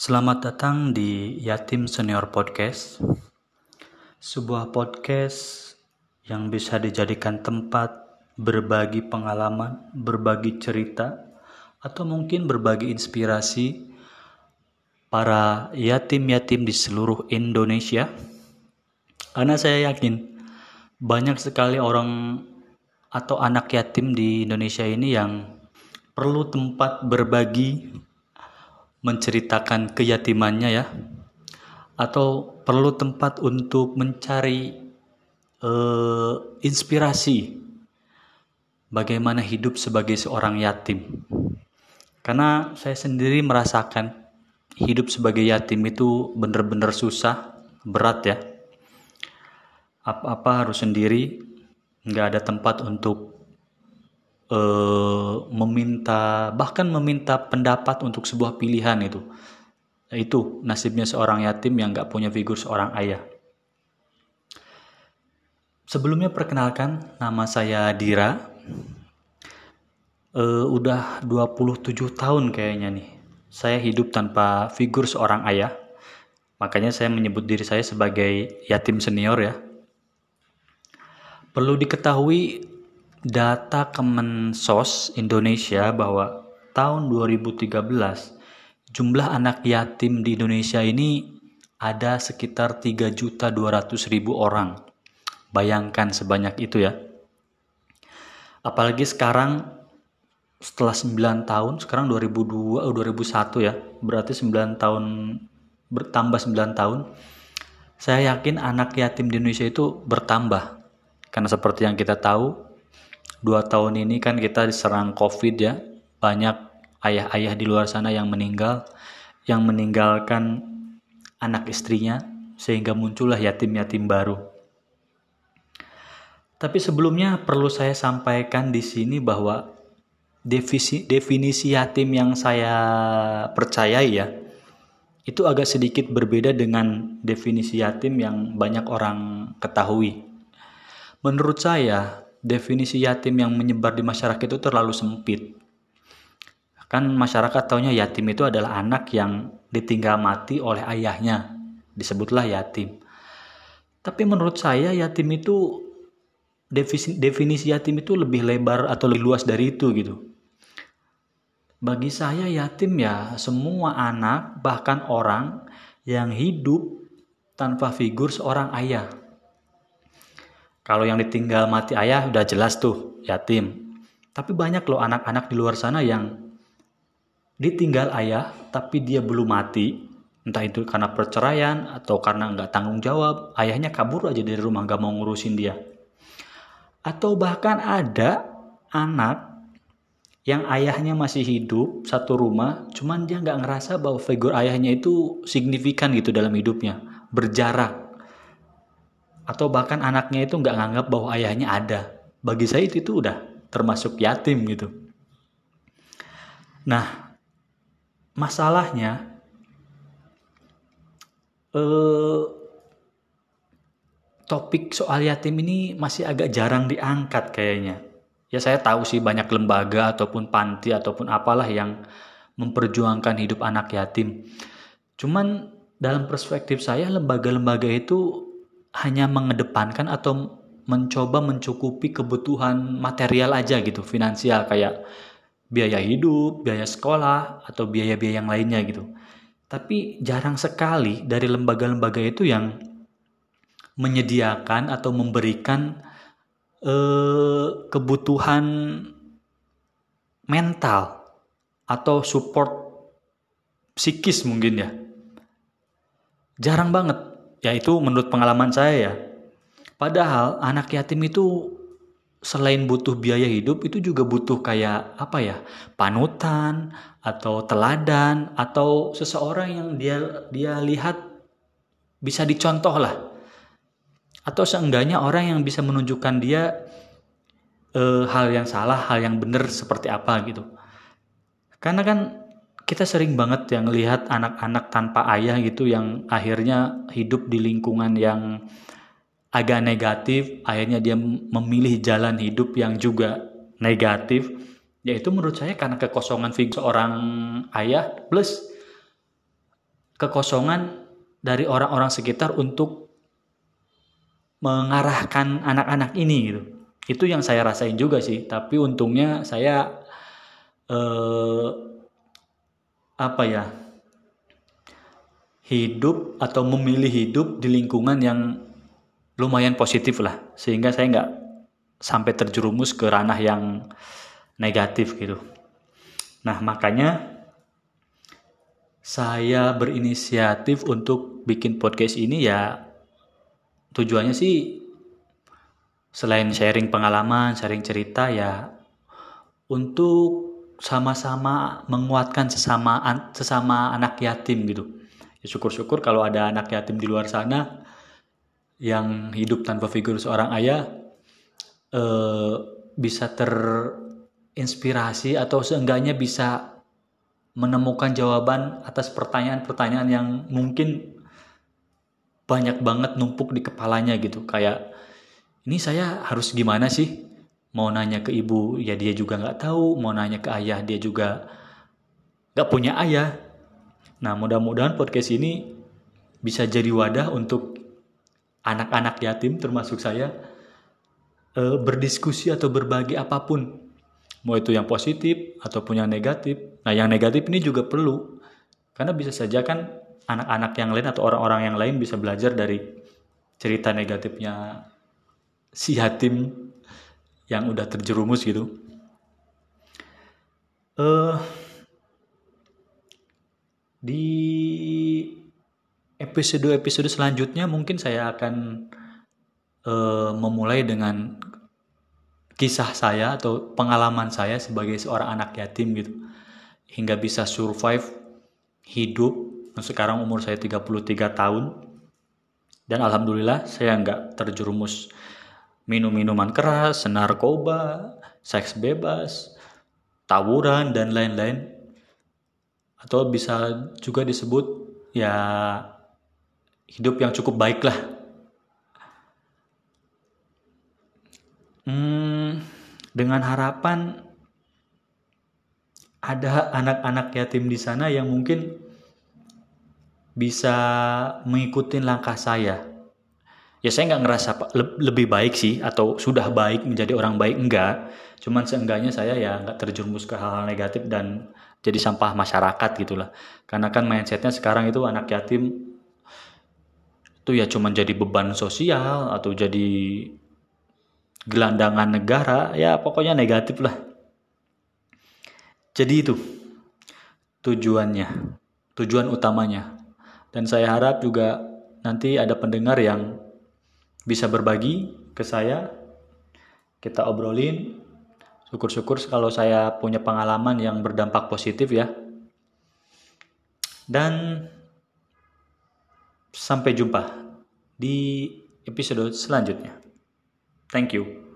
Selamat datang di Yatim Senior Podcast, sebuah podcast yang bisa dijadikan tempat berbagi pengalaman, berbagi cerita, atau mungkin berbagi inspirasi para yatim-yatim di seluruh Indonesia. Karena saya yakin banyak sekali orang atau anak yatim di Indonesia ini yang perlu tempat berbagi menceritakan keyatimannya ya? Atau perlu tempat untuk mencari uh, inspirasi bagaimana hidup sebagai seorang yatim? Karena saya sendiri merasakan hidup sebagai yatim itu benar-benar susah berat ya. Apa-apa harus sendiri nggak ada tempat untuk uh, meminta bahkan meminta pendapat untuk sebuah pilihan itu. Itu nasibnya seorang yatim yang nggak punya figur seorang ayah. Sebelumnya perkenalkan nama saya Dira. Uh, udah 27 tahun kayaknya nih saya hidup tanpa figur seorang ayah. Makanya saya menyebut diri saya sebagai yatim senior ya. Perlu diketahui data Kemensos Indonesia bahwa tahun 2013 jumlah anak yatim di Indonesia ini ada sekitar 3.200.000 orang. Bayangkan sebanyak itu ya. Apalagi sekarang setelah 9 tahun, sekarang 2002 atau 2001 ya, berarti 9 tahun bertambah 9 tahun. Saya yakin anak yatim di Indonesia itu bertambah. Karena seperti yang kita tahu, dua tahun ini kan kita diserang covid ya banyak ayah-ayah di luar sana yang meninggal yang meninggalkan anak istrinya sehingga muncullah yatim-yatim baru tapi sebelumnya perlu saya sampaikan di sini bahwa definisi, definisi yatim yang saya percayai ya itu agak sedikit berbeda dengan definisi yatim yang banyak orang ketahui. Menurut saya, definisi yatim yang menyebar di masyarakat itu terlalu sempit. Kan masyarakat taunya yatim itu adalah anak yang ditinggal mati oleh ayahnya, disebutlah yatim. Tapi menurut saya yatim itu definisi, yatim itu lebih lebar atau lebih luas dari itu gitu. Bagi saya yatim ya semua anak bahkan orang yang hidup tanpa figur seorang ayah kalau yang ditinggal mati ayah udah jelas tuh yatim. Tapi banyak loh anak-anak di luar sana yang ditinggal ayah tapi dia belum mati. Entah itu karena perceraian atau karena nggak tanggung jawab. Ayahnya kabur aja dari rumah nggak mau ngurusin dia. Atau bahkan ada anak yang ayahnya masih hidup satu rumah, cuman dia nggak ngerasa bahwa figur ayahnya itu signifikan gitu dalam hidupnya, berjarak atau bahkan anaknya itu nggak nganggap bahwa ayahnya ada. Bagi saya itu, itu udah termasuk yatim gitu. Nah, masalahnya eh, topik soal yatim ini masih agak jarang diangkat kayaknya. Ya saya tahu sih banyak lembaga ataupun panti ataupun apalah yang memperjuangkan hidup anak yatim. Cuman dalam perspektif saya lembaga-lembaga itu hanya mengedepankan atau mencoba mencukupi kebutuhan material aja gitu, finansial kayak biaya hidup, biaya sekolah, atau biaya-biaya yang lainnya gitu. Tapi jarang sekali dari lembaga-lembaga itu yang menyediakan atau memberikan eh, kebutuhan mental atau support psikis mungkin ya. Jarang banget ya itu menurut pengalaman saya ya. Padahal anak yatim itu selain butuh biaya hidup itu juga butuh kayak apa ya panutan atau teladan atau seseorang yang dia dia lihat bisa dicontoh lah atau seenggaknya orang yang bisa menunjukkan dia e, hal yang salah hal yang benar seperti apa gitu karena kan kita sering banget yang lihat anak-anak tanpa ayah gitu yang akhirnya hidup di lingkungan yang agak negatif, akhirnya dia memilih jalan hidup yang juga negatif. Yaitu menurut saya karena kekosongan figur seorang ayah plus kekosongan dari orang-orang sekitar untuk mengarahkan anak-anak ini gitu. Itu yang saya rasain juga sih, tapi untungnya saya eh, apa ya? hidup atau memilih hidup di lingkungan yang lumayan positif lah sehingga saya nggak sampai terjerumus ke ranah yang negatif gitu. Nah makanya saya berinisiatif untuk bikin podcast ini ya tujuannya sih selain sharing pengalaman, sharing cerita ya untuk sama-sama menguatkan sesama sesama anak yatim gitu. Ya syukur-syukur kalau ada anak yatim di luar sana yang hidup tanpa figur seorang ayah eh, bisa terinspirasi atau seenggaknya bisa menemukan jawaban atas pertanyaan-pertanyaan yang mungkin banyak banget numpuk di kepalanya gitu. Kayak ini saya harus gimana sih mau nanya ke ibu ya dia juga nggak tahu mau nanya ke ayah dia juga nggak punya ayah Nah, mudah-mudahan podcast ini bisa jadi wadah untuk anak-anak yatim termasuk saya eh, berdiskusi atau berbagi apa pun. Mau itu yang positif ataupun yang negatif. Nah, yang negatif ini juga perlu. Karena bisa saja kan anak-anak yang lain atau orang-orang yang lain bisa belajar dari cerita negatifnya si yatim yang udah terjerumus gitu. Uh, di episode-episode selanjutnya mungkin saya akan uh, memulai dengan kisah saya atau pengalaman saya sebagai seorang anak yatim gitu. Hingga bisa survive hidup. Sekarang umur saya 33 tahun. Dan alhamdulillah saya nggak terjerumus minum minuman keras, narkoba, seks bebas, tawuran dan lain-lain atau bisa juga disebut ya hidup yang cukup baik lah. Hmm, dengan harapan ada anak-anak yatim di sana yang mungkin bisa mengikuti langkah saya. Ya saya nggak ngerasa lebih baik sih atau sudah baik menjadi orang baik enggak. Cuman seenggaknya saya ya nggak terjerumus ke hal-hal negatif dan jadi sampah masyarakat gitulah karena kan mindsetnya sekarang itu anak yatim itu ya cuma jadi beban sosial atau jadi gelandangan negara ya pokoknya negatif lah. Jadi itu tujuannya tujuan utamanya. Dan saya harap juga nanti ada pendengar yang bisa berbagi ke saya kita obrolin Syukur-syukur kalau saya punya pengalaman yang berdampak positif ya. Dan sampai jumpa di episode selanjutnya. Thank you.